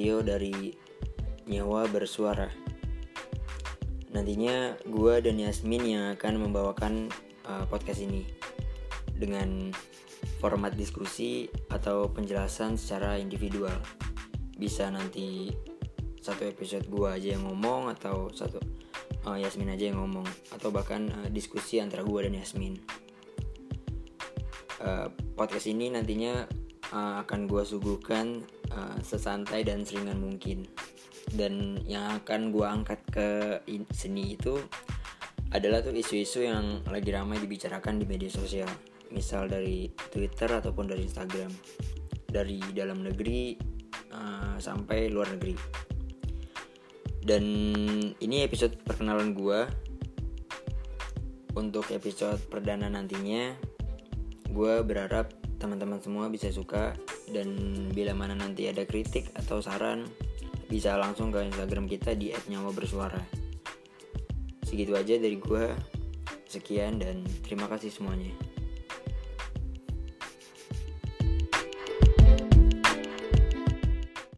Satio dari Nyawa Bersuara. Nantinya gue dan Yasmin yang akan membawakan uh, podcast ini dengan format diskusi atau penjelasan secara individual. Bisa nanti satu episode gue aja yang ngomong atau satu uh, Yasmin aja yang ngomong atau bahkan uh, diskusi antara gue dan Yasmin. Uh, podcast ini nantinya uh, akan gue suguhkan uh, sesantai dan seringan mungkin. Dan yang akan gue angkat ke seni itu adalah tuh isu-isu yang lagi ramai dibicarakan di media sosial. Misal dari Twitter ataupun dari Instagram. Dari dalam negeri uh, sampai luar negeri. Dan ini episode perkenalan gue untuk episode perdana nantinya gue berharap teman-teman semua bisa suka dan bila mana nanti ada kritik atau saran bisa langsung ke Instagram kita di @nyawa_bersuara. Segitu aja dari gue. Sekian dan terima kasih semuanya.